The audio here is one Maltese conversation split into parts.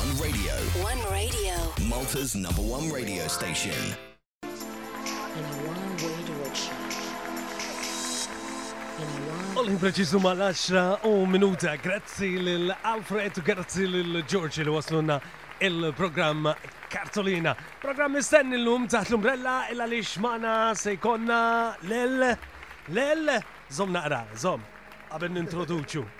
One Radio. One Radio. Malta's number one radio station. In a one way direction. Olħin preċiżu mal-10 u minuta, grazzi l-Alfred, grazzi l-Ġorġi li waslunna il-programm Kartolina. Programm mistenni l-lum taħt l-umbrella illa li xmana se jkonna l-l, l-l, zom naqra, zom, għabin nintroduċu.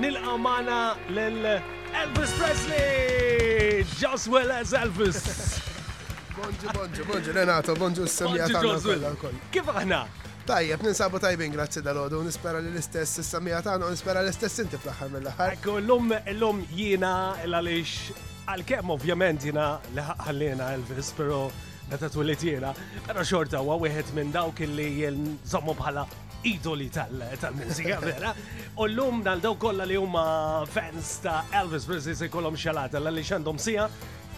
Nilqgħu magħna lil Elvis Presley! Just well as Elvis! Bonġu, bonġu, bonġu, Renato, bonġu s-semija ta' Kif aħna? Tajjeb, ninsabu tajbin, grazzi dal-ħodu, nispera li l-istess s-semija ta' nispera l-istess inti fl-axar mill-axar. Ekku, l-lum, l-lum jina, l-għalix, għal-kem ovvjament jina li ħallina Elvis, pero meta twilid jiena, però xorta huwa wieħed minn dawk illi jien żommu bħala idoli tal-mużika, vera. U l-lum dal daw kolla li huma fans ta' Elvis Presley se kollom xalata l li xandom sija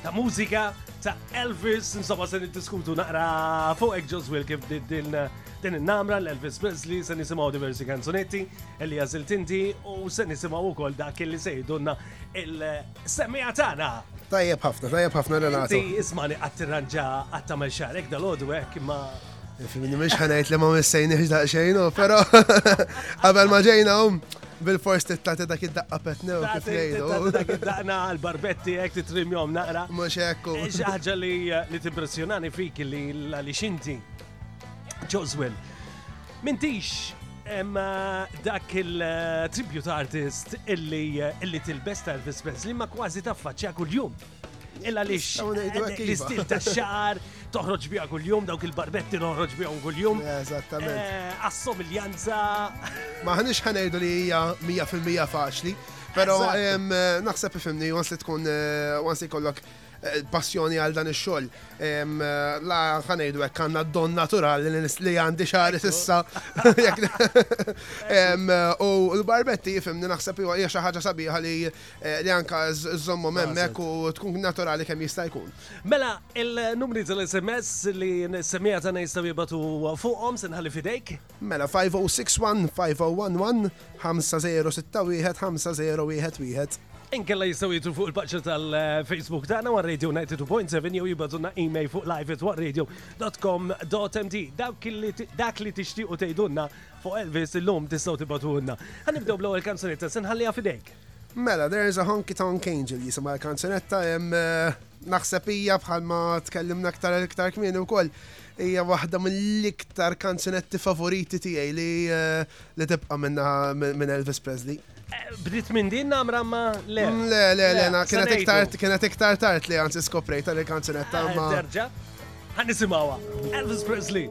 ta' mużika ta' Elvis, insomma se niddiskutu naqra fuq ek ġożwil kif din din il-namra l-Elvis Presley se nisimaw diversi kanzunetti li għazil tinti u se nisimaw u koll dak li se jidunna il-semija tana. Tajjeb ħafna, tajjeb ħafna Renato. Ti ismani għattirranġa għattamel xarek dal-ħodu għek ma Fimni mhux ħanajt li ma missejniex daqsxejn, però qabel ma ġejna um bil-fors tittati dak id-daqqa petnew kif ngħidu. Dak id-daqna għal-barbetti hekk titrimjom naqra. Mhux hekk. Eh, xi ħaġa li eh, li timpressjonani fik li li xinti. Joswell, mintix Emma eh, dak il-tribute artist illi illi tilbes tal-Elvis Presley ma kważi taffaċċja kull-jum. Illa li l-istil ta' xar, toħroġ bija kull-jum, dawk il-barbetti noħroġ bijom kull-jum. Eżattament. Eh, Assom il-janza. Maħnix ħanajdu li hija 100% faċli, pero naħseb ifimni, għans li tkun, għans eh, li kollok eh, passjoni għal dan ix-xogħol. La ħanejdu hekk għandna don naturali li għandi xahar sissa. U l-barbetti jifimni naħseb hija xi ħaġa sabiħa li li anka żommhom hemmhekk u tkun naturali kemm jista' jkun. Mela, il-numri tal-SMS li semmija tagħna jistgħu jibatu fuqhom se nħalli fidejk. Mela 5061 5011 5061 5011. Inkella jistgħu jitu fuq il-paċċa tal-Facebook tagħna war Radio 92.7 jew jibatuna email fuq live at radio.com.mt. Dak li tixtiequ tgħidulna fuq Elvis illum tistgħu tibatulna. Ħanibdew bl-ewwel kanzunetta se nħalliha fidejk. Mela, There's a Honky Tonk Angel jisimha l-kanzunetta, naħseb hija bħalma tkellimna aktar iktar kmieni wkoll hija waħda mill-iktar kanzunetti favoriti tiegħi li eh, li tibqa' minna minn Elvis Presley. Eh, bdiet minn din namra ma le. Mm, le, le, le, na kienet iktar kienet iktar tard li anzi skoprejta li kanzunetta eh, ma. Terġa' ħan nisimgħuha. Elvis Presley.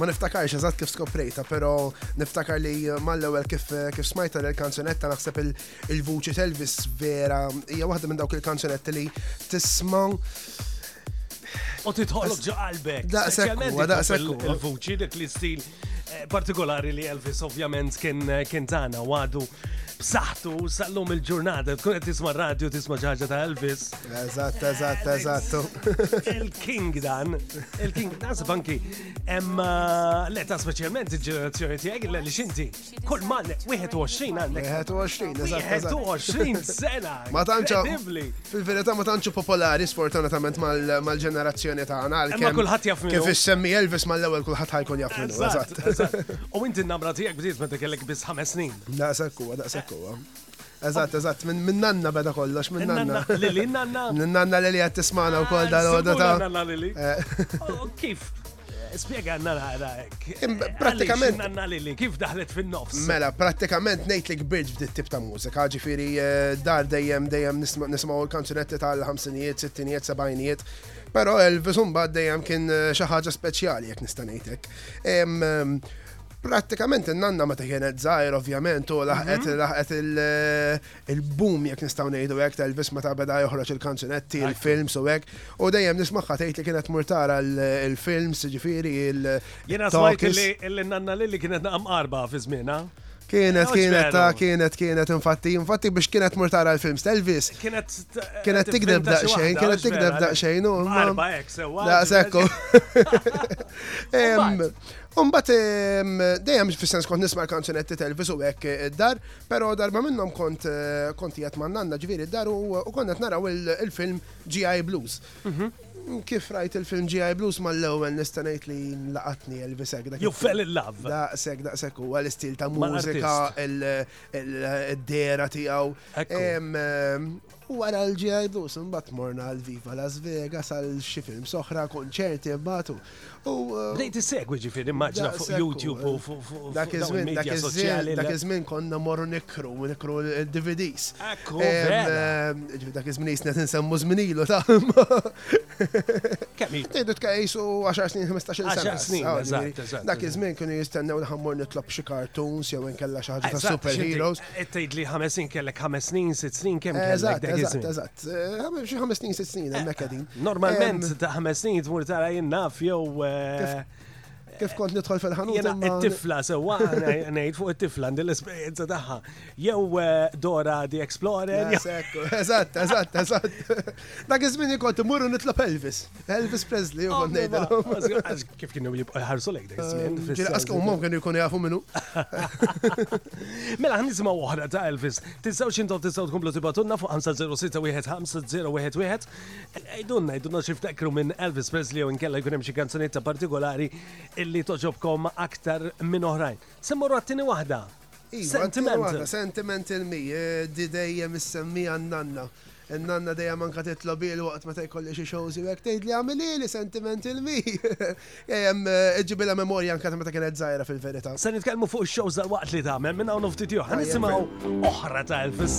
Ma niftakarx eżatt kif skoprejta, pero niftakar li mal-ewwel kif kif smajta l-kanzunetta naħseb il-vuċi Elvis vera hija waħda minn dawk il-kanzunetti li tisma' U titħolok ġo qalbek. Daqsek, daqsek. Il-vuċi, dik li stil eh, partikolari li Elvis ovvjament kien eh, kien tana għadu b'saħħtu sal-lum il-ġurnata, tkun qed tisma' radju tisma' xi ħaġa ta' Elvis. Eżatt, eżatt, eżatt. Il-King dan, il-King nasib anki hemm uh, le ta' speċjalment il-ġenerazzjoni tiegħek li xinti kull man 21 għandek. 21, eżatt. 21 sena. Ma tantx fil-verità ma tantx popolari sfortunatament mal-ġenerazzjoni tagħna. Imma kulħadd jaf Kif issemmi Elvis mal-ewwel kulħadd ħajkun jaf minnu. Eżatt. U inti n-nabra tiegħek bdiet meta kellek biss ħames snin. Daqshekk huwa, daqshekk huwa. Eżatt, eżatt, minn nanna beda kollox, minn nanna. Lili, nanna. Minn nanna Lili qed tismana wkoll dan għodu ta' nanna Lili. Eh. Oh, kif? Spiega għanna nara Pratikament. Nanna Lili, kif daħlet fin-nofs? Mela, pratikament ngħid li kbirt f'dit tip ta' mużika, ġifieri eh, dar dejjem dejjem nismgħu l-kanzunetti tal-ħamsinijiet, sittinijiet, sebajnijiet, Pero Elvis mbagħad dejjem kien eh, xi ħaġa speċjali jekk nista' ngħidlek. Prattikament in-nanna meta kienet żgħir ovvjament u laħqet mhm. laħqet eh, il-boom jekk nistgħu ngħidu hekk Elvis meta beda joħroġ il-kanzunetti, il-films u hekk. U dejjem nismagħha tgħid li kienet murtara l-films, ġifieri il- Jiena smajt li n-nanna li kienet naqam qarba fi żmienha. Kienet, eh, kienet, ta' kienet, kienet, infatti, infatti biex kienet mur tara l-films ta' Elvis. Kienet. Kienet tikdeb daqxejn, kienet tikdeb daqxejn, u. Marba, ek, sewa. Da, sekku. Umbat, dejjem fis-sens kont nisma' l-kanzunetti telvis u hekk id-dar, eh, però darba minnhom kont eh, kont jgħat ma' nanna ġviri id-dar u konnet naraw il-film GI Blues. Kif rajt il-film GI Blues mal-ewwel nista' ngħid li laqatni Elvis hekk dak. You fell in love. Daqshekk daqshekk huwa l-istil ta' mużika, il-dera tiegħu. U wara l-GI Blues imbagħad morna għal Viva Las Vegas għal xi film soħra, konċerti mbagħad. Bdejt issegwi ġifieri immaġina fuq YouTube u fuq il-medja soċjali. Dak iż-żmien konna morru nikru, nikru l-DVDs. Ekku, vera. Dak iż-żmien jisna qed insemmu żmien ilu ta'. Kemm hi? Tgħidu tqajsu 10 snin, 15-il sena. Għaxar snin, eżatt, eżatt. Dak iż-żmien kienu jistennew li ħammur nitlob xi cartoons jew inkella xi ħaġa ta' superheroes. Qed tgħidli ħames snin kellek ħames snin, sitt snin kemm kellek dak iż-żmien? Eżatt, eżatt, eżatt. Xi ħames snin, sitt snin, hemmhekk qegħdin. Eh, normalment ta' ħames snin tmur tara jien naf jew. Eh, kif kont nidħol fil-ħanut. Jena it-tifla sewa ngħid fuq it-tifla għandi l-esperjenza tagħha. Jew eh, Dora the Explorer. Eżatt, eżatt, eżatt. Dak iż-żmien kont imur nitlob Elvis. Elvis Presley, u kon nejdilom. Kif kienu jibqa jħarsu lejk dak iż-żmien? Kien qaska u mom kienu jkunu jafu minnu. Mela ħnisma oħra ta' Elvis. Tistaw xintom tistaw tkomplu tibatunna fuq 506150111. Ejdunna, ejdunna xiftakru minn Elvis Presley u nkella jkun hemm xi kanzunetta partikolari illi toġobkom aktar minn oħrajn. Semmorru għattini waħda. Iva, t-tieni waħda, sentimental me, di dejjem issemmieha n-nanna. In-nanna dejjem anke titlob hi li waqt meta jkolli xi shows jew hekk tgħidli agħmilhieli sentimental me. Dejjem iġġibilha memorja anke ta' meta kienet żgħira fil-verità. Se nitkellmu fuq ix-shows dalwaqt li tagħmel minn hawn u ftit ieħor. Ħa nisimgħu oħra ta' Elvis.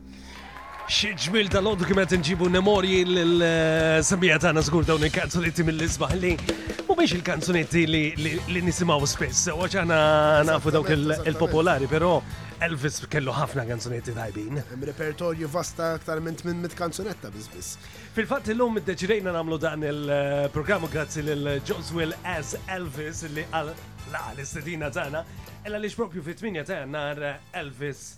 Xi ġmil tal-għodu kien qed inġibu memorji l-semmija tagħna żgur dawn il-kanzunetti mill-isbaħ li mhumiex il-kanzunetti li nisimgħu spiss, u ċana nafu dawk il-popolari, però Elvis kellu ħafna kanzunetti tajbin. Repertorju vasta aktar minn minn mit kanzunetta biss. Fil-fatt illum iddeċidejna nagħmlu dan il-programmu grazzi lil Joswell as Elvis li għal l-istedina tagħna, illa li xpropju fit-8 ta' nar Elvis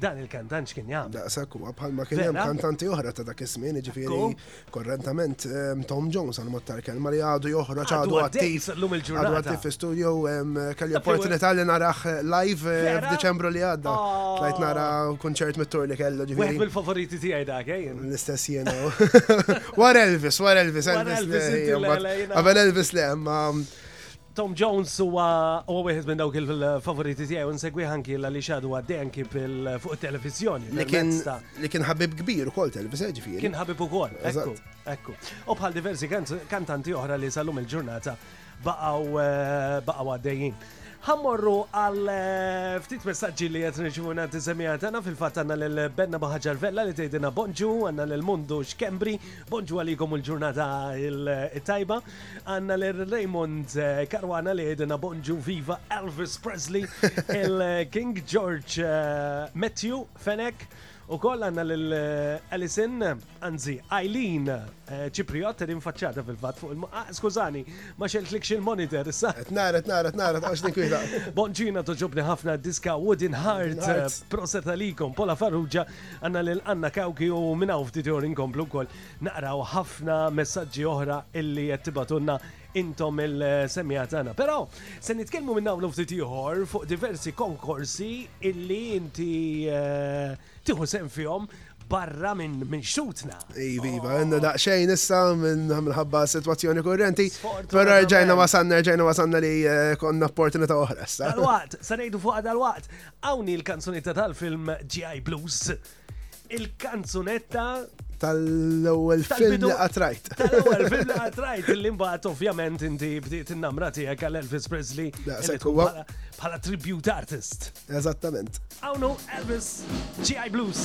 Dan il-kantant x'kien jagħmel? Daqshekk huwa bħalma kien hemm kantanti oħra ta' dak iż-żmien, jiġifieri korrentament ehm, Tom Jones għal mod tal-kelma li għadu joħroġ għadu attiv llum il-ġurnata. Għadu attiv fi studio ehm, kelli opportunità li naraħ live eh, f'Diċembru li għadda. Oh. Tlajt nara kunċert mit-tur li kellu ġifieri. Wieħed mill-favoriti tiegħi dak eh, jien. L-istess jien. War Elvis, war Elvis, Elvis. Qabel Elvis le, ma Tom Jones huwa huwa wieħed minn dawk il-favoriti tiegħi u nsegwih anki għaliex għadu għaddej anki fuq it-televiżjoni. Li kien li kien ħabib kbir ukoll televiża ġifieri. Kien ħabib ukoll, ekku, ekku. U bħal diversi kantanti oħra li salum il-ġurnata baqgħu eh, baqgħu għaddejjin. Ħammorru għal eh, ftit messaġġi li qed nirċivu nagħti semija tagħna fil-fatt għandna lil Benna Baħaġar Vella li tgħidilna bonġu, għandna lil Mundu Xkembri, bonġu għalikom il-ġurnata il-tajba. Għandna lil Raymond Caruana li jgħidilna bonġu viva Elvis Presley, il-King George Matthew Fenek, u koll għandna lil Alison, anzi Eileen Cipriot, li nfaċċata fil-fatt fuq il ah, Skużani, ma xeltlikx il-monitor issa. Qed nara, qed nara, qed nara, tqax ninkwieta. Bonġina toġobni ħafna diska Wooden Heart, proset għalikom, Pola Farrugia, għandna lil Anna Kawki u minn hawn ftit jor inkomplu wkoll naqraw ħafna messaġġi oħra illi qed tibgħatulna intom il-semmiegħa tagħna. Però se nitkellmu minn hawn ftit ieħor fuq diversi konkorsi illi inti eh, tieħu sem fihom barra minn min xtutna. Iva, iva, għanna daqxejn issa minn ħabba situazzjoni kurrenti. Pero ġajna wasanna, ġajna wasanna li eh, konna opportunità oħra issa. Dal-waqt, sanajdu fuq dal-waqt, għawni l-kanzunita tal-film GI Blues. Il-kanzunetta tal-ewwel film li qatrajt. Tal-ewwel film li qatrajt li mbagħad ovvjament inti bdiet innamra tiegħek għal Elvis Presley bħala tribute artist. Eżattament. Hawn Elvis GI Blues.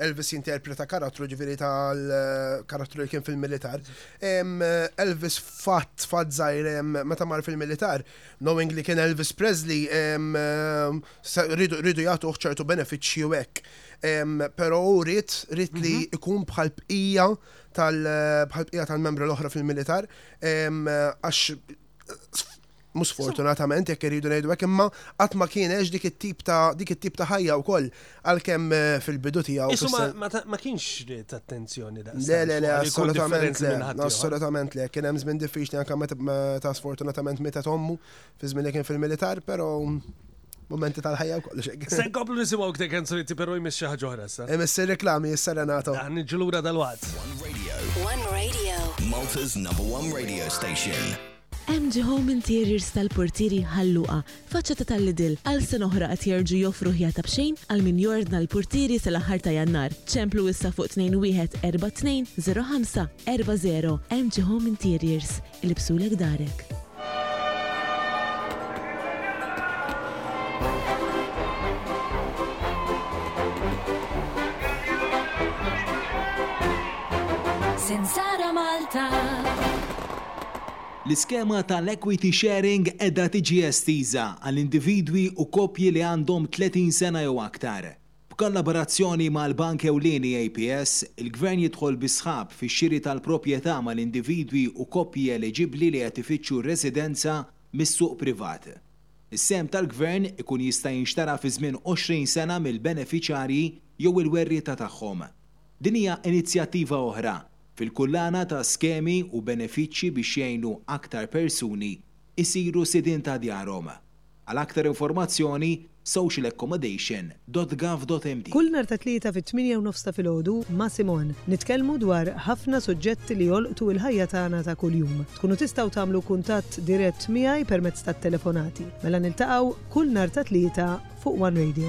Elvis jinterpreta karattru ġifiri tal-karattru li kien fil-militar. Elvis fatt, fatt zaħir, meta mar fil-militar, knowing li kien Elvis Presley, rridu jgħatu ċertu benefiċċji u hekk. Pero u rrit, rrit li mhm. ikun bħal bqija tal-bħal bqija tal-membri l-oħra fil-militar, għax Mhux fortunatament jekk iridu ngħidu hekk imma qatt ma kienex dik it-tip ta' dik it-tip ta' ħajja wkoll għalkemm eh, fil-bidu tiegħu. Insomma ma kienx ta' attenzjoni da. Le le le assolutament le. Assolutament le. Kien hemm żmien diffiċli anke meta sfortunatament meta ommu fi żmien li kien fil-militar, però Momenti tal-ħajja u kollox. Se nkomplu nisimgħu kte kanzuniti però jmiss xi ħaġa oħra sa. Imma issir reklami is-serenata. Dan niġu lura dal-waqt. One Radio. One Radio. Malta's number one radio station. MG Home Interiors tal-Portieri Ħalluqa, faċċa ta' tal-Lidl, għal sen oħra qed jerġu joffru ħjata b'xejn għal min jordna l-portieri sal-aħħar ta' Jannar. Ċemplu issa fuq 21 42 05 40 MG Home Interiors. Ilibsulek darek. Sinsara Malta. L-iskema tal-equity sharing qiegħda tiġi estiża għal individwi u koppji li għandhom 30 sena jew aktar. B'kollaborazzjoni mal-Bank Ewlieni APS, il-Gvern jidħol bis-sħab fix-xiri tal-proprjetà mal-individwi u koppji eliġibbli li qed ifittxu residenza mis-suq privat. Is-sehem tal-Gvern ikun jista' jinxtara fi żmien 20 sena mill-benefiċjarji jew il-werrieta tagħhom. Din hija inizjattiva oħra fil-kullana ta' skemi u benefiċċji biex jgħinu aktar persuni jsiru sidien ta' djarhom. Għal aktar informazzjoni, socialaccommodation.gov.mt. Kull nhar ta' Tlieta fit-tmienja u nofs ta' filgħodu ma' Simone, nitkellmu dwar ħafna suġġetti li jolqtu il-ħajja tagħna ta' kuljum. Tkunu tistgħu tagħmlu kuntatt dirett miegħi permezz tat-telefonati. Mela niltaqgħu kull nhar ta' Tlieta fuq one Radio.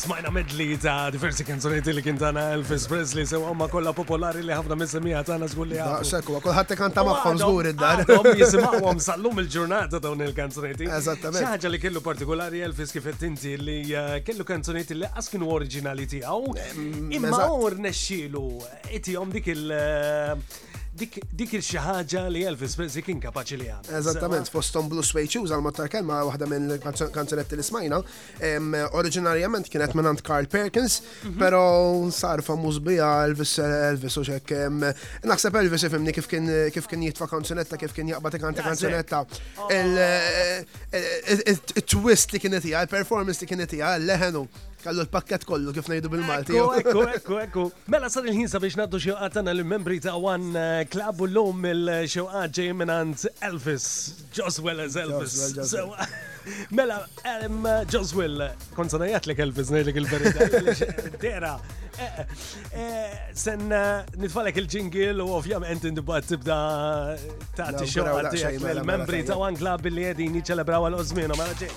Smajna medli ta' diversi kanzoniet li kien tana Elvis Presley sew għamma kolla popolari li ħafna mis-semija tana zgur li għamma. Sekku, kolħat kanta maħħom zgur id-dar. Għom jisimawom sallum il-ġurnata dawn il-kanzonieti. Eżattament. ħaġa li kellu partikolari Elvis kif inti li eh, kellu kanzonieti li qas kienu oriġinali tiegħu. Mm, imma or nexxielu itihom dik il- eh, dik il ħaġa li Elvis Presley kien kapaċi li għamil. Eżattament, fostom Blue Suede Shoes għal mattar kelma waħda minn kanzunetti li smajna, Oriġinarjament kienet minnant Carl Perkins, mhm. pero sar famuż bija Elvis Elvis u xek. Naħseb Elvis ifimni kif kien kif kien jitfa kanzunetta, kif kien jaqbad ikanta kanzunetta. Oh. Il-twist li kienet hija, il-performance li kienet hija, leħenu kallu l-pakket kollu kif ngħidu bil-Malti. Ekku, ekku, ekku. Mela sar il-ħin sabiex naddu xewqat tagħna l-membri ta' One eh, Club u l-lum il-xewqat ġej minn Elvis. Joswell as Elvis. Sewwa. Mela, em, Joswell, kont se ngħidlek Elvis ngħidlek il-verità. għaliex Dera. Eh, eh, Sen eh, nitfalek il-ġingil u ovvjament indibat tibda ta' Nawguraw t-xogħol daqsxejn tiegħek mela, mela, mill-membri tajjeb. ta' One Club billi qegħdin jiċċelebraw għal ożmienu mela ġej.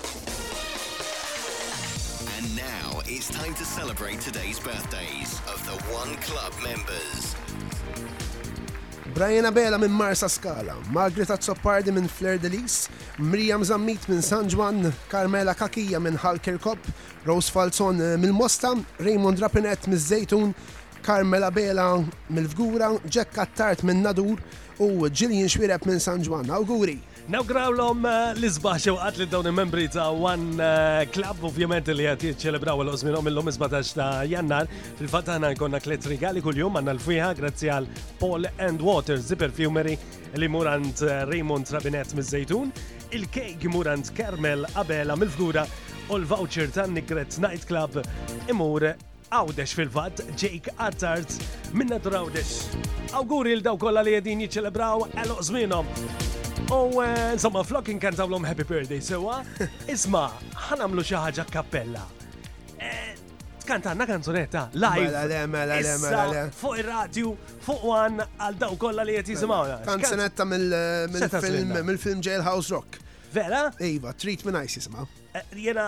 And now it's time to celebrate today's birthdays of the One Club members. Brian Abela minn Marsaskala, Margaret Azzopardi minn Fleur de Lis, Miriam Zammit minn San Ġwann, Carmela Cachia minn Ħal Kirkop, Rose Falzon mill-Mosta, Raymond Rapinett miż-Żejtun, Carmel Abela mill-Fgura, Jack Attard minn Nadur u Jillian Xuereb minn San Ġwann. Awguri! Nawgrawlhom l-isbaħ xewqat lil dawn il-membri ta' One Club, ovvjament li qed jiċċelebraw il żmienhom illum 17 ta' Jannar. Fil-fatt aħna jkollna tliet rigali kuljum għandna l-fwieħa grazzi għal Paul and Water Zipper Fumery li murant Raymond Rabinet miż-Żejtun, il-kejk murant Kermel Abela mill-Fgura u l-voucher tan Nigret Night Club imur Għawdex fil-fatt Jake Attard minn Natur Għawdex. Awguri l daw kollha li qegħdin jiċċelebraw għeluq żmienhom. U eh, insomma flok inkantawlhom happy birthday sewa, isma' ħanamlu xi ħaġa kappella. Eh, Kantanna kanzunetta live. Mela le, mela le, mela le. Fuq ir-radju, fuq wan għal daw kollha li qed jisimgħuna. Kanzunetta eh, mill-film mill-film Jailhouse Rock. Vera? Iva, treat minn ice jisma. Jena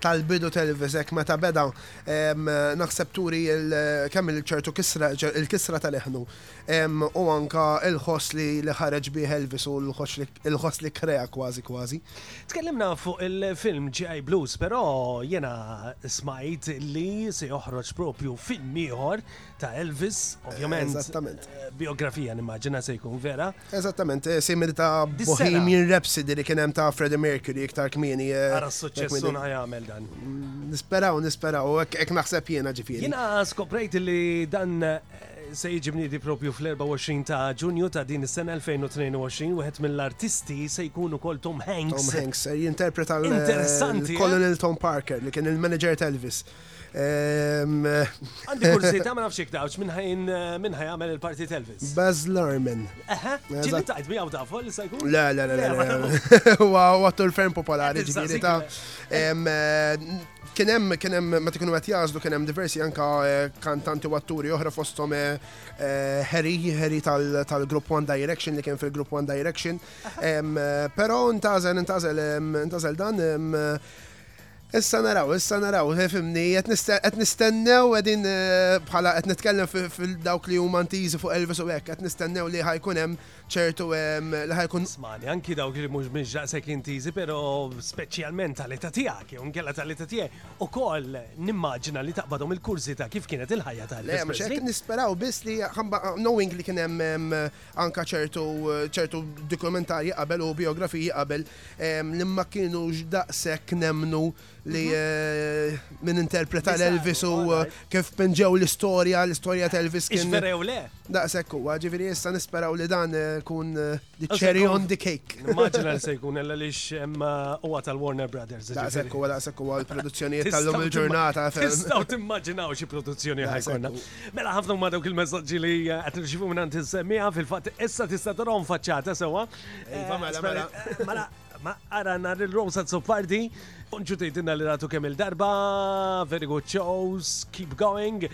tal-bidu telvis hekk meta beda naħseb turi kemm il-ċertu kisra il-kisra ta' leħnu u anka l-ħoss li ħareġ bih Elvis u l-ħoss li krea kważi kważi. Tkellimna fuq il-film GI Blues però jiena smajt li se joħroġ propju film ieħor ta' Elvis, ovvjament. Eżattament. Biografija nimmaġina se jkun vera. Eżattament, eh, simili ta' Bohemian Rhapsody li kien hemm ta' Freddie Mercury iktar kmieni. Eh, Ara s-suċċess ma jagħmel dan. Mm, nisperaw, nisperaw, hekk naħseb jiena ġifieri. Jiena skoprejt li dan eh, se jiġi bniedi propju fl-24 ta' Ġunju ta' din is-sena 2022 wieħed mill-artisti se jkun ukoll Tom Hanks. Tom Hanks jinterpreta l-Colonel Tom Parker li kien il-manager ta' Elvis. Għandi kursita ma nafx iktawx minn ħaj għamel il-parti Elvis. Baz Lerman. Ġili tajt mi għaw tafu li sajku? Le, le, le, le. Wow, għattu l-ferm popolari ġili ta' kienem, kienem, ma tikunu għat jazdu, kienem diversi anka eh, kantanti u atturi oħra fostom eh, eh, Harry, Harry tal-Group One Direction, li kien fil-Group One Direction. Pero ntazel, ntazel, ntazel dan, Issa naraw, issa naraw, eh, fimni, qed nistennew qegħdin eh, bħala qed nitkellem fil-dawk li huma ntiżi fuq Elvis u hekk, qed nistennew li ħajkun hemm ċertu li ħajkun. Smani, anki dawk li mhux mhux daqshekk intiżi, però speċjalment tal-età tiegħek, jew nkella tal-età tiegħek, ukoll nimmaġina li taqbadhom il-kurżità kif kienet il-ħajja tal Le, mhux hekk nisperaw biss li knowing li kien hemm anka ċertu ċertu dokumentarji qabel u biografiji qabel li ma kienux daqshekk nemmnu li min interpreta lil Elvis u kif pinġew l-istorja, l-istorja ta' Elvis kien. Hix vera jew le? Daqshekk huwa, ġifieri issa nisperaw li dan ikun the cherry on the cake. Nimmaġina li se jkun illa għaliex huwa tal-Warner Brothers. Daqshekk huwa, daqshekk huwa l-produzzjonijiet tal-lum il-ġurnata. Tistgħu timmaġinaw xi produzzjoni ħa jkollna. Mela ħafna huma dawk il-messaġġi li qed nirċievu mingħand is-semmiegħa, fil-fatt issa tista' tarahom faċċata sewwa. Iva, mela, mela. Eh, mela, ma ara nar il-Rosa Zoppardi, unġu tejtinna li ratu kemm il-darba, very good shows, keep going.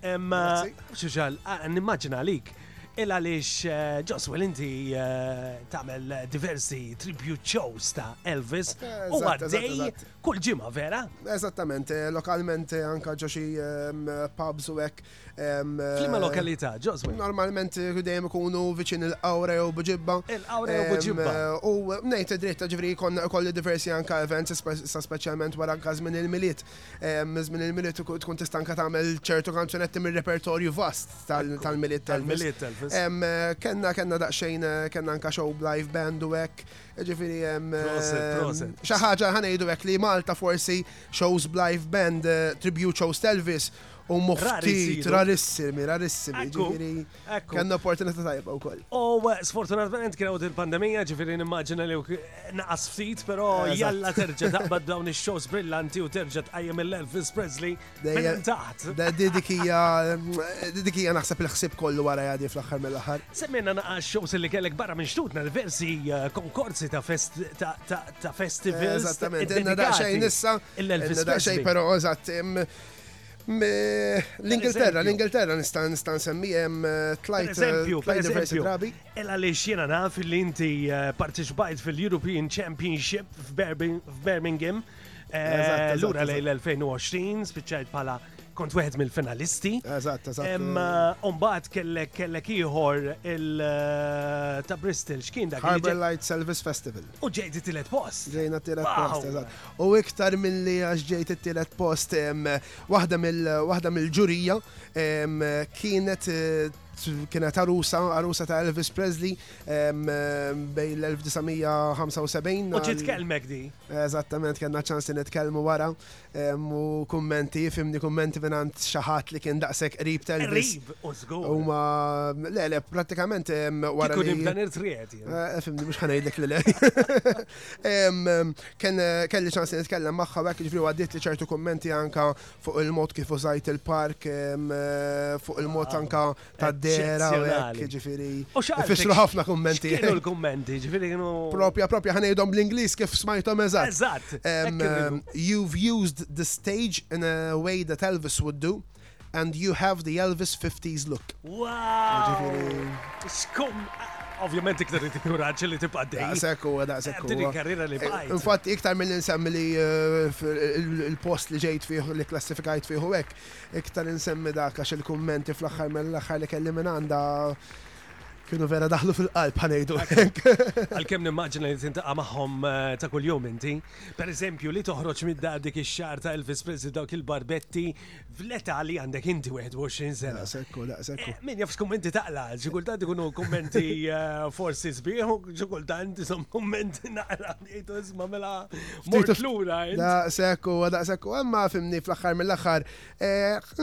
Xuxal, ah, nimmaġina għalik, il għalix eh, Joswell inti eh, tamel diversi tribute shows ta' Elvis u għaddej kull ġimma, vera? Eżattament, lokalment anka ġoxi ehm, pubs u hekk F'liema lokalità, Ġoswi? Normalment dejjem ikunu viċin il-Qawra jew Buġibba. Il-Qawra jew Buġibba. U ngħid id-dritt, ġifieri kolli diversi anke events, sa speċjalment wara anke żmien il-Milied. Żmien il-Milied tkun tista' anke tagħmel ċertu kanzunetti mir-repertorju vast tal-Milied tal-Elvis. Tal-Milied tal-Elvis. Kellna daqsxejn, kellna anke show b'live band u hekk. Ġifieri hemm. Proset, proset. Xi ħaġa ħa ngħidu hekk li Malta forsi shows b'live band, tribute shows t'Elvis, U muftit, rarissimi, rarissimi, ġifiri. Kanna opportunità tajba u koll. U eh, sfortunatament kien għod il-pandemija, ġifiri nimmaġina li naqas ftit, pero jalla terġa taqbad dawn il-shows brillanti u terġa tqajjem il-Elvis Presley. Dejjem taħt. Didikija, didikija naħseb il-ħsib kollu wara jadi fl-axar mill-axar. Semmina naqas shows li kellek barra minn xtutna diversi eh, konkorsi ta' fest ta' festivals. Eżattament, inna daċxajn nissa. Il-Elvis Presley. Pero, eżatt, L-Ingilterra, l-Ingilterra nista' nista' nsemmi hemm eh, tlajt eh, diversi drabi. Ela li xiena naf li inti eh, parteċipajt fil-European Championship f'Birmingham. Lura lejn l-2020 spiċċajt bħala kont wieħed mill-finalisti. Eżatt, eżatt. Imma mbagħad kellek kellek ieħor il eh, ta' Bristol x'kien dak. Harbor Light Selvis Festival. U ġejdi tielet post. Ġejna tielet post, eżatt. u iktar milli għax ġejt it-tielet post waħda mill-ġurija kienet kienet arusa, arusa ta' Elvis Presley bej l-1975. U ġiet kelmek di? Eżattament, kena ċans li nitkellmu wara u kummenti, fimni kummenti minant xaħat li kien daqsek qrib ta' Elvis. Qrib, użgur. U ma, le, le, pratikament wara. Kikun imdan il-trieti. Fimni, mux ħanajdlek li le. Kelli ċans li nitkellem magħha hekk ġifri għaddiet li ċertu kummenti anka fuq il-mod kif użajt il-park, fuq il-mod ah, anka tad-dera u hekk ġifieri. Fissru ħafna kummenti. Kienu l-kummenti, ġifieri kienu. Propja, propja ħanejdhom bl-Ingliż kif smajthom eżatt. Eżatt. You've used the stage in a way that Elvis would do. and you have the Elvis 50s look. Wow! Skum! Ovvjament iktar inti kuraġġ li tibqa' dej. Daqshekk huwa daqshekk huwa. Din il-karriera li bqajt. Infatt iktar mill insemmi li eh, il-post li ġejt fih li klassifikajt fih u hekk, iktar insemmi dak għax il-kummenti fl-aħħar mill-aħħar li kelli minn għandha kienu vera daħlu fil-qalb ħanejdu. Għal-kem nimmaġina li tintaqa maħħom eh, ta' kull-jum inti, per eżempju li toħroġ midda dik ix-xar ta' Elvis Presley dawk il-barbetti fl-età li għandek inti 21 sena. Sekku, da, sekku. Eh, min jaf x'kummenti taqla, xi kultant ikunu kummenti eh, forsi sbieħ, xi kultant isom kummenti naqra jgħidu isma' mela mort lura. Eh. Da, sekku, da, sekku, imma fimni fl-aħħar mill-aħħar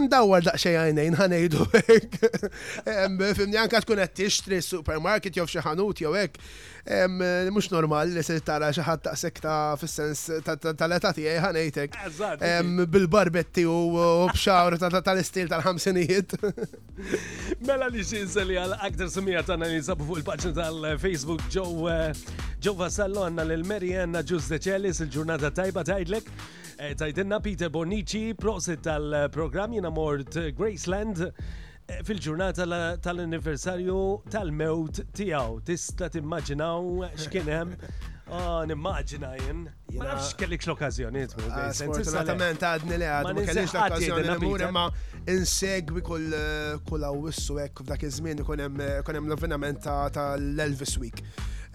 ndawwar daqsxejn għajnejn ħanejdu hekk. Fimni anke tkun qed tixtri supermarket jew xi ħanut jew hekk. Mhux normali li se tara xi ħadd daqshekk ta' fis-sens tal-età tiegħi ħa ngħidlek. Bil-barbetti u b'xagħar tal-istil tal-ħamsinijiet. Mela nixtieq inselli għal aktar semija tagħna li nsabu fuq il-paġna tal-Facebook ġew vassallu għandna lil Mary Anna Ġus Deċelis il-ġurnata tajba tgħidlek. Eh, tajdinna Peter Bonici, prosit tal-programm jina mort Graceland Fil-ġurnata tal-anniversarju tal-mewt tiegħu, tista' timmaġinaw x'kien hemm Ah, nimmaġina jien. Ma nafx kellikx l-okkazjoniet. Ah, sfortunatament għadni li għad, ma kellix l-okkazjoni li mur imma insegwi kull eh, kull awissu hekk f'dak iż-żmien ikun hemm eh, l-avvenament tal-Elvis Week.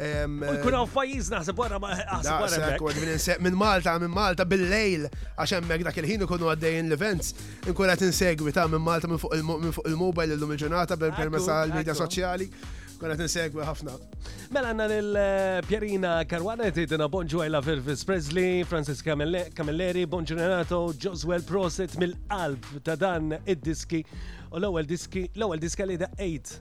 U jkun hawn fajjiż naħseb wara ma ħaseb wara. Minn Malta, minn Malta bil-lejl għax hemmhekk dak il-ħin ikunu għaddejjin l-events. Inkun qed insegwi ta' minn Malta minn fuq il-mobile illum il-ġurnata permezz tal-medja soċjali. Kun qed insegwi ħafna. Mela għandna lil eh, Pierina Karwana tgħidilna bonġu għajla Elvis Presley, Francis Camilleri, Bonġu Renato, Joswell Prosit mill-qalb ta' dan id-diski u l-ewwel diski, l-ewwel diska li da' 8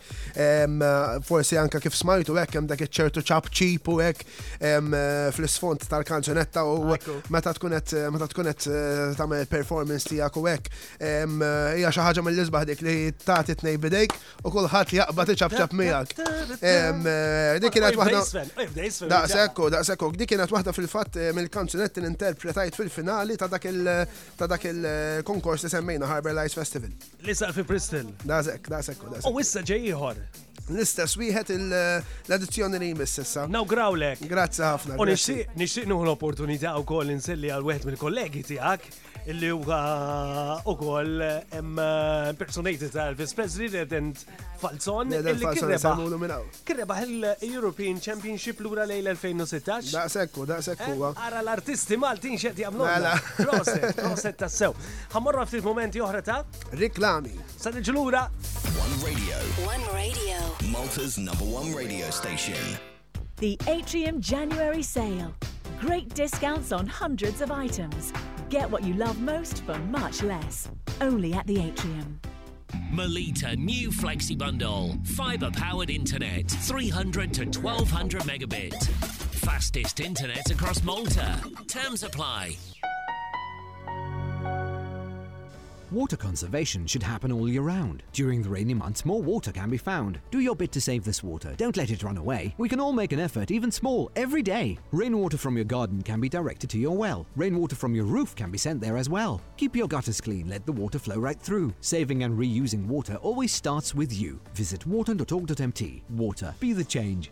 Forsi anka kif smajtu hekk hemm dak iċ-ċertu ċap ċip u hekk fl-isfond tal-kanzunetta u meta tkun qed meta tkun qed eh, tagħmel performance tiegħek u hekk. Hija xi ħaġa mill-isbaħ dik li tagħti tnej bidejk u kulħadd jaqbad iċap ċap miegħek. Eh, dik kienet waħda. Daqshekk u daqshekk u dik kienet waħda fil-fatt eh, mill-kanzunetti interpretajt fil-finali ta' dak il-konkors li semmejna Harbor Lights Festival. Li saq fi Bristol. Dazek, dazek, dazek. U issa ġej ieħor. L-istess wieħed l-edizzjoni li jmiss issa. Nawgrawlek. Grazzi ħafna. U nixtieq nixtieq nuħu l-opportunità wkoll inselli għal wieħed mill-kollegi tiegħek illi huwa ukoll impersonated ta' Elvis Presley li qed Falzon li kirrebaħ il-European Championship lura lejl 2016. Daqsekku, daqsekku. Eh, ara l-artisti Maltin xed jagħmlu. Mela. Proset, proset tassew. Ħammorra ftit momenti oħra ta' riklami. Sa niġu lura. One Radio. One Radio. Malta's number one radio station. The Atrium January sale. Great discounts on hundreds of items. Get what you love most for much less. Only at the Atrium. Melita new flexi bundle. Fiber powered internet. 300 to 1200 megabit. Fastest internet across Malta. Terms apply. Water conservation should happen all year round. During the rainy months, more water can be found. Do your bit to save this water. Don't let it run away. We can all make an effort, even small, every day. Rainwater from your garden can be directed to your well. Rainwater from your roof can be sent there as well. Keep your gutters clean, let the water flow right through. Saving and reusing water always starts with you. Visit water.org.mt. Water, be the change.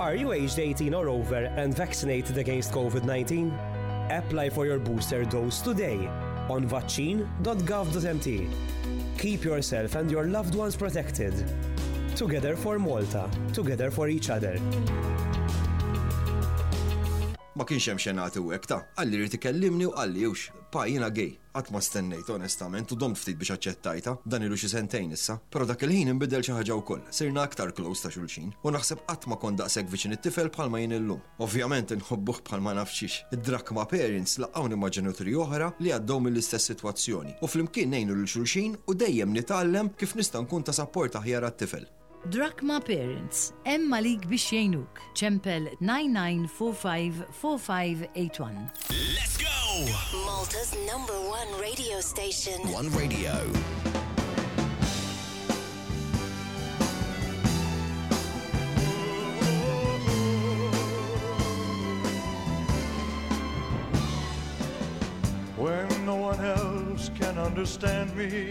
Are you aged 18 or over and vaccinated against COVID-19? Apply for your booster dose today on vaccine.gov.mt. Keep yourself and your loved ones protected. Together for Malta, together for each other. Ma kienx hemm xenati u hekk ta' qalli rrid ikellimni u qalli jux pa jiena gej. Qatt ma stennejtha onestament u domt ftit biex aċċettajtha, dan ilu xi sentejn issa. Però dak il-ħin inbidel xi ħaġa wkoll, sirna aktar close ta' xulxin u naħseb qatt ma kont daqshekk viċin it-tifel bħalma jien illum. Ovvjament inħobbuh bħal ma naf xiex. Id-Drakma Parents laqgħuni ma' ġenituri oħra li għaddew mill-istess sitwazzjoni u flimkien ngħinu lil xulxin u dejjem nitgħallem kif nista' nkun ta' sapport aħjar għat-tifel. Drakma Parents, hemm għalik biex jgħinuk. Ċempel 99454581. Let's go! Malta's number one radio station. One radio. When no one else can understand me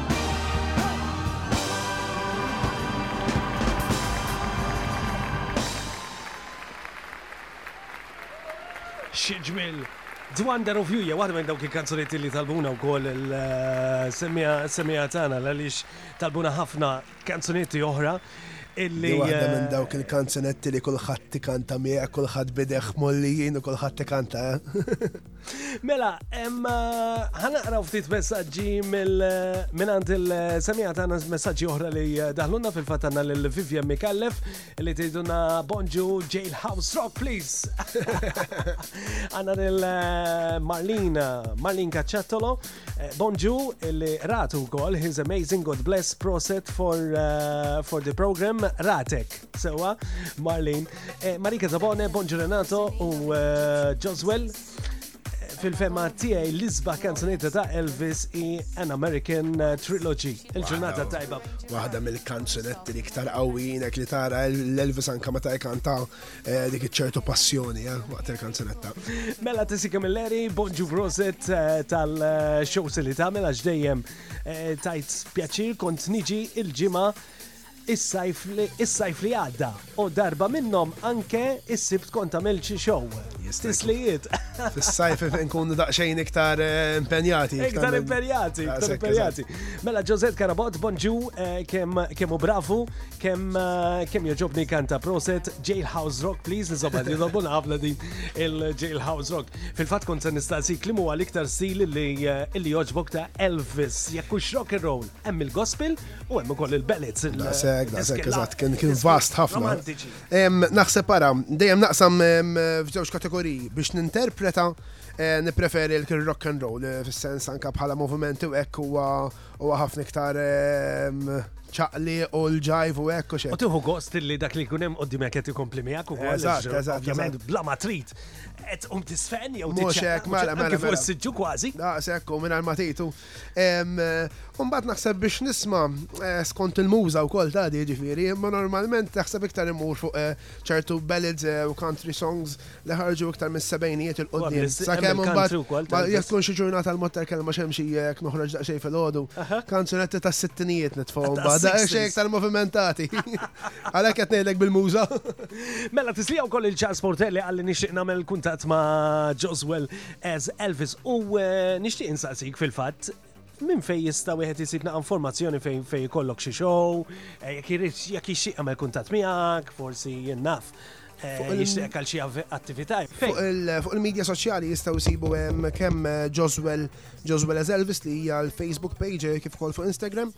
Xi ġmiel! The Wonder of You hija waħda minn dawk il-kanzunetti li talbuna wkoll il-semija tagħna għaliex talbuna ħafna kanzunetti oħra illi. Waħda minn eh, dawk il-kanzunetti li kulħadd tikanta miegħek, kulħadd bideh mollijin u kulħadd tikanta. Eh? Mela, ħanaqraw ftit messaġġi mill-minant eh, il-semija tagħna messaġġi oħra li eh, daħluna fil-fatt għandna lil Vivian Mikallef li tgħiduna bonġu jailhouse rock please. Għandna lil eh, Marlina, Marlin Kaċċattolo, bonġu li ratu wkoll he's amazing God bless proset for for the program ratek. Sewa Marlin. Eh, Marika Zabone, Bonġu Renato u eh, Joswell fil-fema tiegħi l-isba kanzunetta ta' Elvis i An American uh, Trilogy. Il-ġurnata tajba. Waħda mill-kanzunetti li iktar qawwinek li tara l-Elvis anka meta jkanta eh, dik iċ-ċertu passjoni eh, waqt il-kanzunetta. Mela tisika mill-eri, bonġu proset eh, tal-shows li tagħmel għax dejjem tajt pjaċir kont niġi il-ġimgħa Is-Sajf li għadda u darba minnhom anke is-Sibt kont għamilt xi show. Tislijiet. Fis-Sajf nkunu daqsxejn iktar eh, impenjati. Iktar impenjati, iktar impenjati. Mela Ġożet Karabot, bonġu, eh, kemm u bravu, kemm eh, kemm joġobni kanta proset Jailhouse Rock, please, insomma, li nobuna ħafna din il-Jailhouse Rock. Fil-fatt kont se nistaqsi li huwa l-iktar stil li joġbok ta' Elvis, jekk hux rock and roll, hemm il-gospel U hemm ukoll il-bellets. Daqshekk, daqshekk, eżatt, kien kien vast ħafna. Naħseb ara, dejjem naqsam f'żewġ kategoriji biex ninterpreta eh, nippreferi l-rock and roll eh, fis-sens anka bħala movimenti u hekk huwa huwa ħafna iktar ċaqli u l-ġajf u ekku xe. U tiħu gost li dak li kunem u dimek għet jikompli miegħek u għal. Eżatt, eżatt. Ovvjament, bla ma trid. Et um tisfen jew tiċċek. Mela, mela. Kif mela. s-sidġu kważi. Da, sekku, minn għal-matitu. Umbat naħseb biex nisma eh, skont il-muża u kol ta' di ġifiri, ma normalment naħseb iktar imur fuq eh, ċertu ballads eh, u country songs li ħarġu iktar mis sebejnijiet il-qoddim. Sa' kemm umbat, jek tkun xi ġurnata l-mod tal-kelma xemxi jek noħroġ daqxej fil-ħodu, kanzunetti ta' sittinijiet nitfaw umbat, daqxej iktar movimentati. Għalek qed ngħidlek bil-muża. Mela tislija wkoll il-ċas portelli għalli nixtieq nagħmel kuntatt ma' Joswell As Elvis, u eh, nixtieq insaqsik fil-fatt, minn fejn jista' wieħed isib naqa' informazzjoni fejn fejn ikollok xi show, eh, jekk irid jekk jixtieq jagħmel kuntatt miegħek, forsi jinnaf. eh, Fuq il- Jixtieq għal xi avve- attività. Fuq Fejn? il- fuq il-medja soċjali jistgħu jsibu hemm kemm eh, Joswell Joswell as Elvis li hija l-Facebook page eh, kif ukoll fuq Instagram.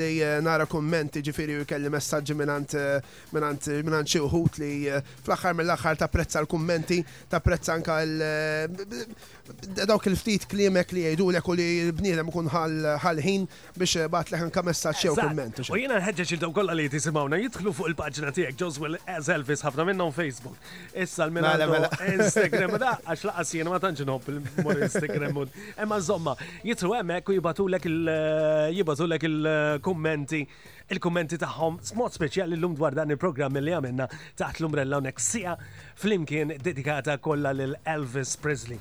li nara kummenti ġifieri u jkelli messaġġi mingħand mingħand mingħand xi wħud li fl-aħħar mill-aħħar tapprezza l-kummenti, tapprezza anke dawk il-ftit kliemek li jgħidulek u li l-bniedem ikun ħa l-ħin biex bagħatlek anke messaġġ jew kumment. U jiena nħeġġeġ lil dawk kollha li qed jisimgħuna jidħlu fuq il-paġna tiegħek Joswell as Elvis ħafna minnhom Facebook. Issa l-mela mela, mela. Instagram, da, għax laqas jena ma tanġin hop il-mor Instagram. Emma zomma, jitru emmek u jibatulek il-jibatulek il-kommenti, il-kommenti taħħom, smot speċjali l-lum dwar dan il-programm li għamilna taħt l-umbrella unek sija fl-imkien dedikata kolla l-Elvis Presley.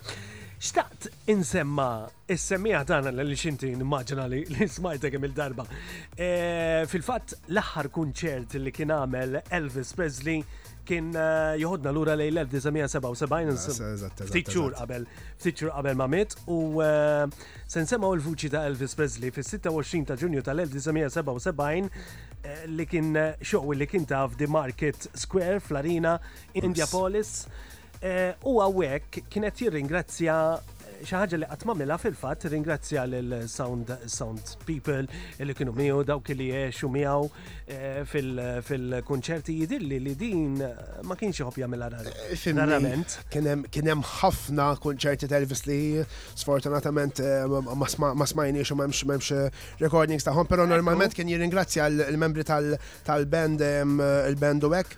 Xtaqt insemma is-semmija tagħna li xinti nimmaġina li smajtek kemm il-darba. E, fil-fatt l-aħħar kunċert li kien għamel Elvis Presley kien eh, joħodna lura lejn l-1977 ftit xhur qabel ftit xhur qabel ma miet u eh, se nsemgħu l-vuċi ta' Elvis Presley fis-26 ta' Ġunju tal-1977 eh, li kien xoqwi li kien taf di Market Square fl-Arena Indiapolis. U hawnhekk kien qed jirringrazzja xi ħaġa li qatt m'għamilha fil-fatt ringrazzja lil Sound Sound People li kienu miegħu dawk li għexu miegħu eh, fil-kunċerti jidilli li din ma kienx iħobb jagħmilha eh, rarament. Kien hemm ħafna kunċerti Elvis li sfortunatament eh, ma smajniex u m'hemmx recordings tagħhom, però normalment kien jirringrazzja l-membri tal-band il-band u hekk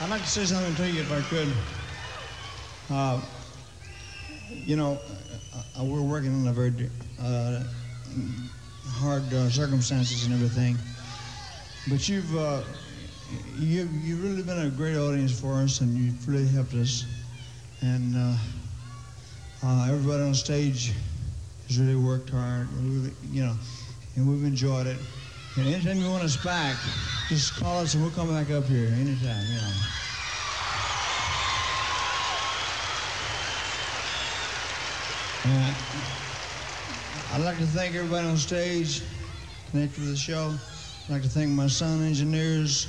I'd like to say something to you if I could. Uh, you know, uh, we're working under very uh, hard uh, circumstances and everything. But you've uh, you, have really been a great audience for us, and you've really helped us. And uh, uh, everybody on stage has really worked hard. you know, and we've enjoyed it. And anytime you want us back, just call us and we'll come back up here anytime. You know. I'd like to thank everybody on stage connected for the show. I'd like to thank my sound engineers,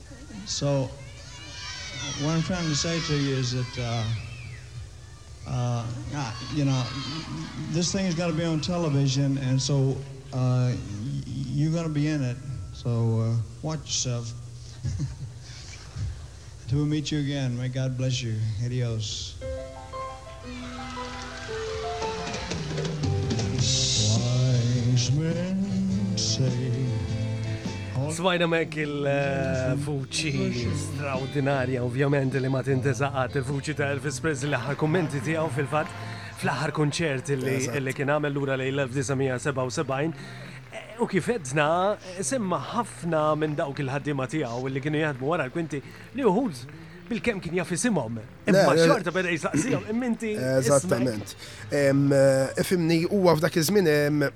so what I'm trying to say to you is that, uh, uh, you know, this thing has got to be on television, and so uh, you're going to be in it. So uh, watch yourself. Until we meet you again, may God bless you. Adios. Smajna mek il-fuċi straordinarja, ovvjament, li ma tintezaqat il-fuċi ta' Elvis Presley l-aħħar kommenti tiegħu fil-fatt fl-aħħar konċert li kien għamel lura lejn 1977. Eh, u kif edna, semma ħafna minn dawk il-ħaddima tiegħu li kienu jaħdmu wara l-kwinti li uħud bil-kem kien jaf isimhom Imma eh, xorta beda jisaqsijom, imminti. Eżattament. Eh, Fimni, huwa f'dak iż-żmien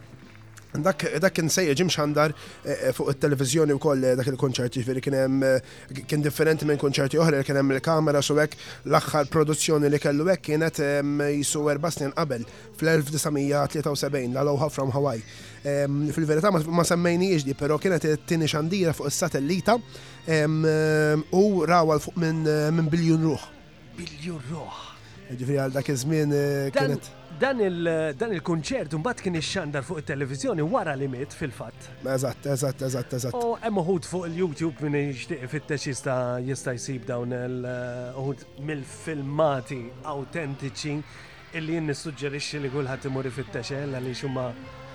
Dak, dak kien sejja ġim xandar eh, eh, fuq il-televizjoni u koll eh, dak il-konċert ġifiri kien hemm kien differenti minn konċerti oħra li kien hemm il-kamera su hekk l-aħħar produzzjoni li kellu hekk kienet jisu erba' snin qabel fl-1973 la Aloha from Hawaii. Fil-verità ma semmejni iġdi, pero kienet it-tieni xandira fuq is-satellita U raw għal fuq minn biljun ruħ. Biljun ruħ. Ġifri għal dak iż-żmien eh, kienet. Dan il-kunċert mbagħad kien ixxandar fuq it-televiżjoni wara li miet fil-fatt. Eżatt, eżatt, eżatt, eżatt. U hemm uħud fuq il-YouTube minn jixtieq ifittex jista' jista' jsib dawn il-uħud eh, mill-filmati awtentiċi Illi jien nissuġġerixxi li kulħadd imur ifittex għel għaliex huma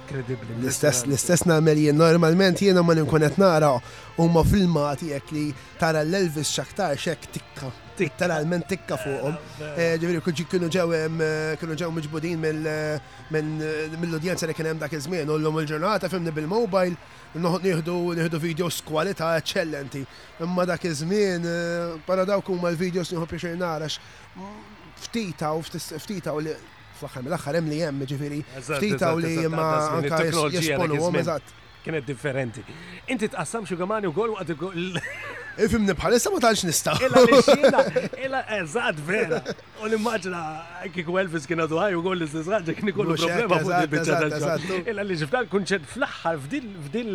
kredibbli. L-istess l-istess nagħmel jien. Normalment jiena ma nkun qed nara huma filmati hekk li tara l-Elvis x'aktarx hekk tikka. Literalment tikka fuqhom. Eh, ġifieri kull kienu ġew hemm eh, kienu ġew miġbudin eh, mill-udjenza li kien hemm dak iż-żmien. U llum il-ġurnata fimni bil-mobile nieħdu nieħdu videos kwalità eċċellenti. Imma dak iż-żmien para dawk huma l-videos nieħu pjaċir narax ftita u ftita u li fl-aħħar mill-aħħar hemm li hemm, ġifieri ftita u li ma jesponuhom eżatt. Kienet differenti. Inti tqassam xi għamani wkoll waqt Ifimni bħalissa ma tantx nista. Illa li xina, illa eżatt vera. U nimmaġna kieku Elvis kien għadu ħaj u għol l-istess ħaġa kien ikollu problema fuq il-bicċa tal-ġod. Illa li ġifta l-kunċett fl-aħħar f'dil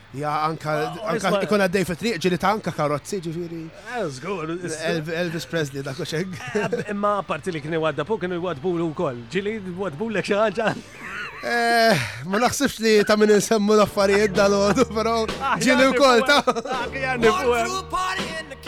Ja, anka, anka Isma- ikun għaddej fi triq ġili ta' anka karozzi, ġifiri. Eh, Żgur, is- Elv- Elvis Presley, dak u xejn. Eh, Imma apparti li kienu jwadda fuq, kienu jwadbulu wkoll. Ġili jwadbulek xi ħaġa. Eh, Ma naħsibx li ta' min insemmu l-affarijiet dal-għodu, pero Ah, ġili u kol ta' Aħjar nifhem.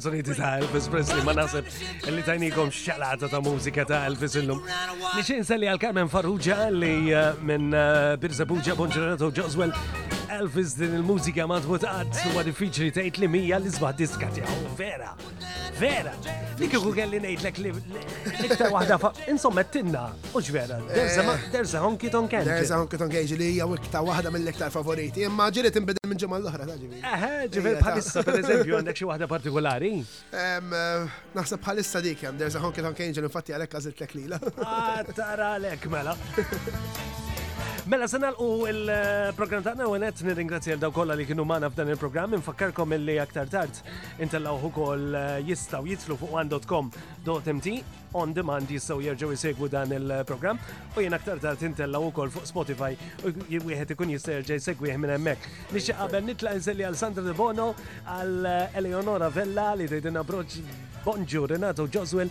Solieti ta' Elvis Presley, ma nasib li tajnikom xċalata ta' mużika ta' Elvis illum. Nixin salli għal Carmen Farrugia li eh, minn eh, Birzabuġa, Bonġerato, Joswell, Elvis din il-mużika ma tmut għad huwa diffiċli tgħid li mija li sbaħ diska tiegħu. Vera, vera. Li kieku kelli ngħidlek li l-iktar waħda fa' insomma tinna, u ġvera, there's a eh. honky tonk There's a honky tonk li hija iktar waħda mill-iktar favoriti, imma ġieli tinbidel minn ġimgħa l-oħra ta' ġieli. Eħe, ġifieri bħalissa pereżempju għandek xi waħda partikolari? Eh, naħseb bħalissa dik hemm there's a honky tonk angel infatti għalhekk għażiltlek lila. Ah, tara għalhekk mela. Mela se nagħlqu il-programm tagħna u net nirringrazzja daw kollha li kienu magħna f'dan il-programm infakkarkom illi aktar tard intellgħu ukoll eh, jistgħu jitlu fuq one.com.mt on demand jistgħu jerġgħu jsegwu dan il-programm u jien aktar tard intella wkoll fuq Spotify u wieħed ikun jista' jerġa' jsegwih minn hemmhekk. Nixtieq qabel nitla' inselli għal Sandra De Bono għal Eleonora Vella li tgħidilna broċ Bonġu Renato Joswell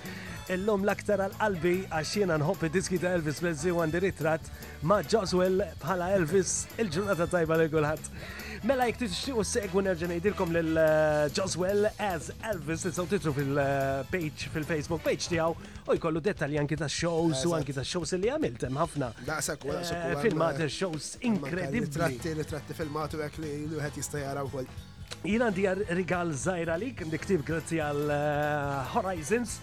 illum l-aktar għal qalbi għax jiena nħobb id-diski ta' Elvis Presley u għandi ritratt ma' Joswell bħala Elvis il-ġurnata tajba lil kulħadd. Mela jek tixtiqu segwu nerġa' ngħidilkom lil eh, Joswell as Elvis tistgħu titru fil-page fil-Facebook page tiegħu u jkollu dettalji anki ta' shows u anki ta' shows li għamilt hemm ħafna. Daqsak u daqsak eh, filmat eh, shows inkredibbli. Tratti li tratti filmat u hekk li wieħed jista' jara wkoll. Jien għandi rigal żgħira li kien diktib grazzi għal Horizons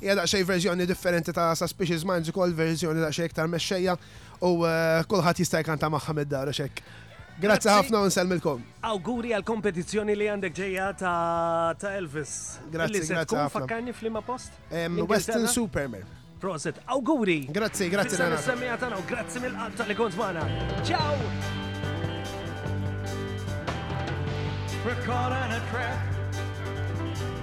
Hija daqsxejn verżjoni differenti ta' Suspicious Minds ukoll, verżjoni daqsxejn iktar mexxejja u kulħadd jista' jkanta magħha mid-dar hux hekk. Grazzi ħafna u nsellmilkom. Awguri għall-kompetizzjoni li għandek ġejja ta' Elvis. Grazzi, grazzi ħafna. Fakkarni f'liema post? Weston Supermare. Proset, awguri! Grazzi, grazzi. Nisa nissemmija tagħna u grazzi mill-qalb tal-li kont magħna. Ciao! We're caught on a trap